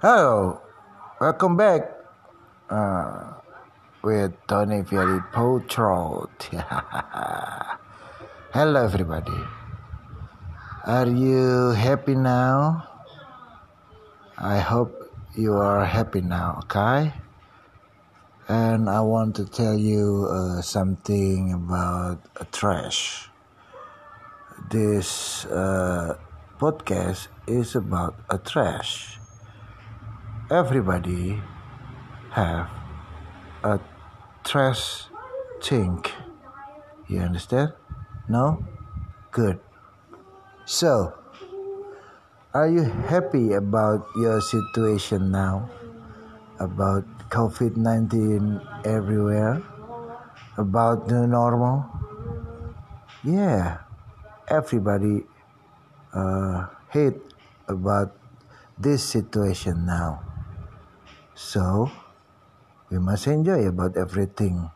Hello, welcome back uh, with Tony Fieri Potrol. Hello, everybody. Are you happy now? I hope you are happy now, okay? And I want to tell you uh, something about uh, trash. This uh, podcast is about a trash everybody have a trash think you understand? No? Good. So are you happy about your situation now? About covid-19 everywhere? About the normal? Yeah. Everybody uh, hate about this situation now so we must enjoy about everything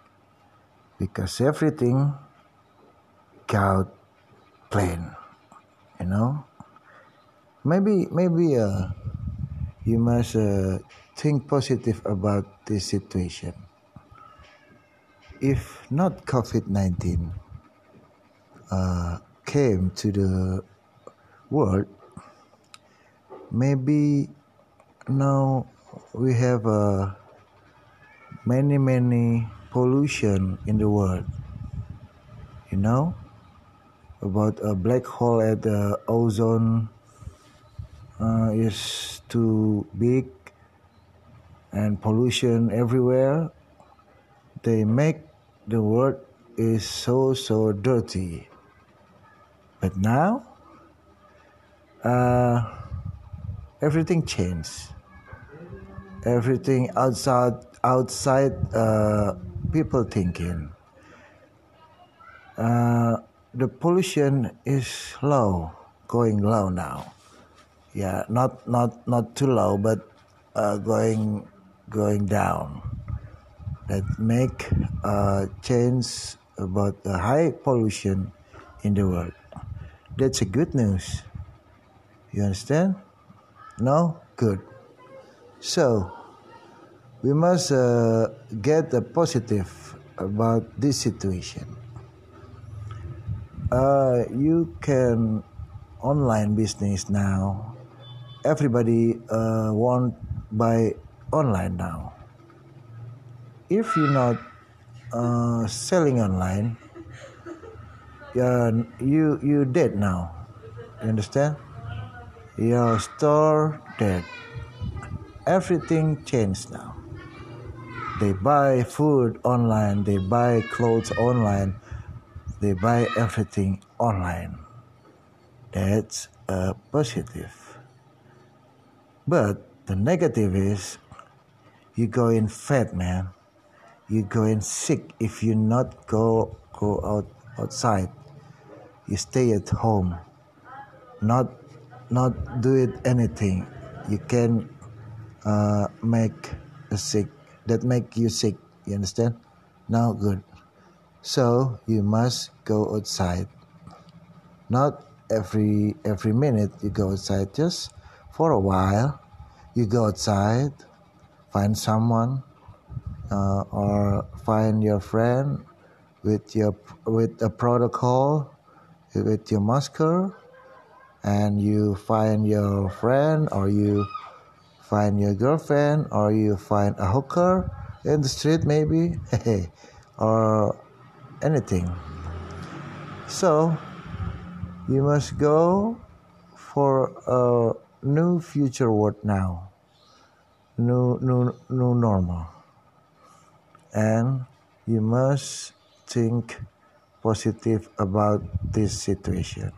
because everything got plan. You know, maybe maybe uh, you must uh, think positive about this situation. If not COVID nineteen uh, came to the world, maybe now we have uh, many many pollution in the world you know about a black hole at the ozone uh, is too big and pollution everywhere. They make the world is so so dirty. But now uh, everything changed everything outside outside uh, people thinking. Uh, the pollution is low, going low now. Yeah, not not not too low, but uh, going going down. That make a change about the high pollution in the world. That's a good news. You understand? No, good. So we must uh, get a positive about this situation. Uh, you can online business now. Everybody uh, want buy online now. If you're not uh, selling online, uh, you you dead now. You understand? Your store dead everything changed now. They buy food online, they buy clothes online, they buy everything online. That's a positive. But the negative is you go in fat, man. You go in sick if you not go go out outside. You stay at home. Not not do it anything. You can uh, make a sick that make you sick you understand? No good. So you must go outside. Not every every minute you go outside just for a while you go outside find someone uh, or find your friend with your with a protocol with your masker and you find your friend or you find your girlfriend or you find a hooker in the street maybe? Or anything. So you must go for a new future world now. New new new normal. And you must think positive about this situation.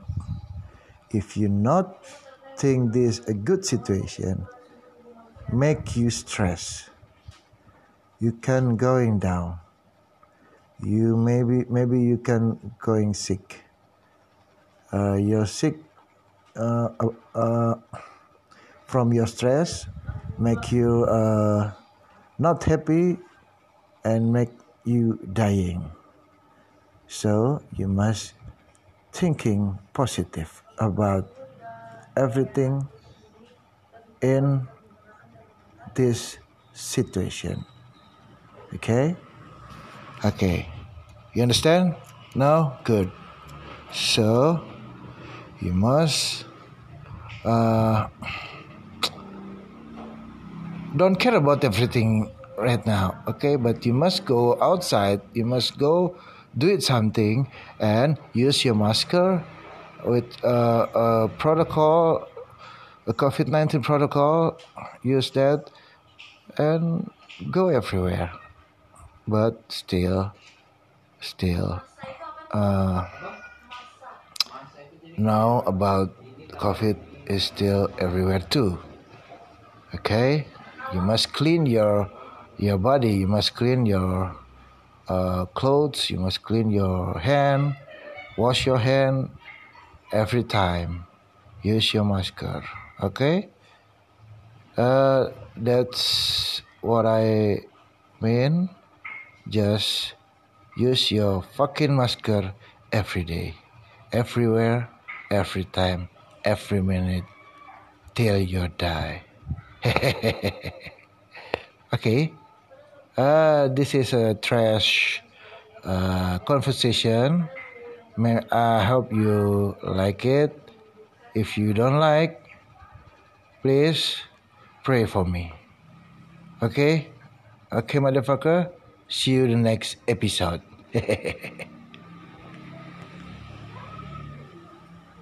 If you not think this a good situation make you stress. You can going down. You maybe maybe you can going sick. Uh, you're sick uh, uh, uh from your stress make you uh, not happy and make you dying. So you must thinking positive about everything in this situation. Okay? Okay. You understand? No? Good. So, you must uh, don't care about everything right now, okay? But you must go outside, you must go do it something and use your masker with uh, a protocol, a COVID 19 protocol, use that and go everywhere. But still, still, uh, now about COVID is still everywhere too. Okay, you must clean your your body. You must clean your uh, clothes. You must clean your hand. Wash your hand every time. Use your masker. Okay. Uh, that's what I mean. Just use your fucking masker every day, everywhere, every time, every minute, till you die. okay. Uh, this is a trash uh, conversation. May, I hope you like it. If you don't like, please pray for me. Okay? Okay, motherfucker. See you in the next episode.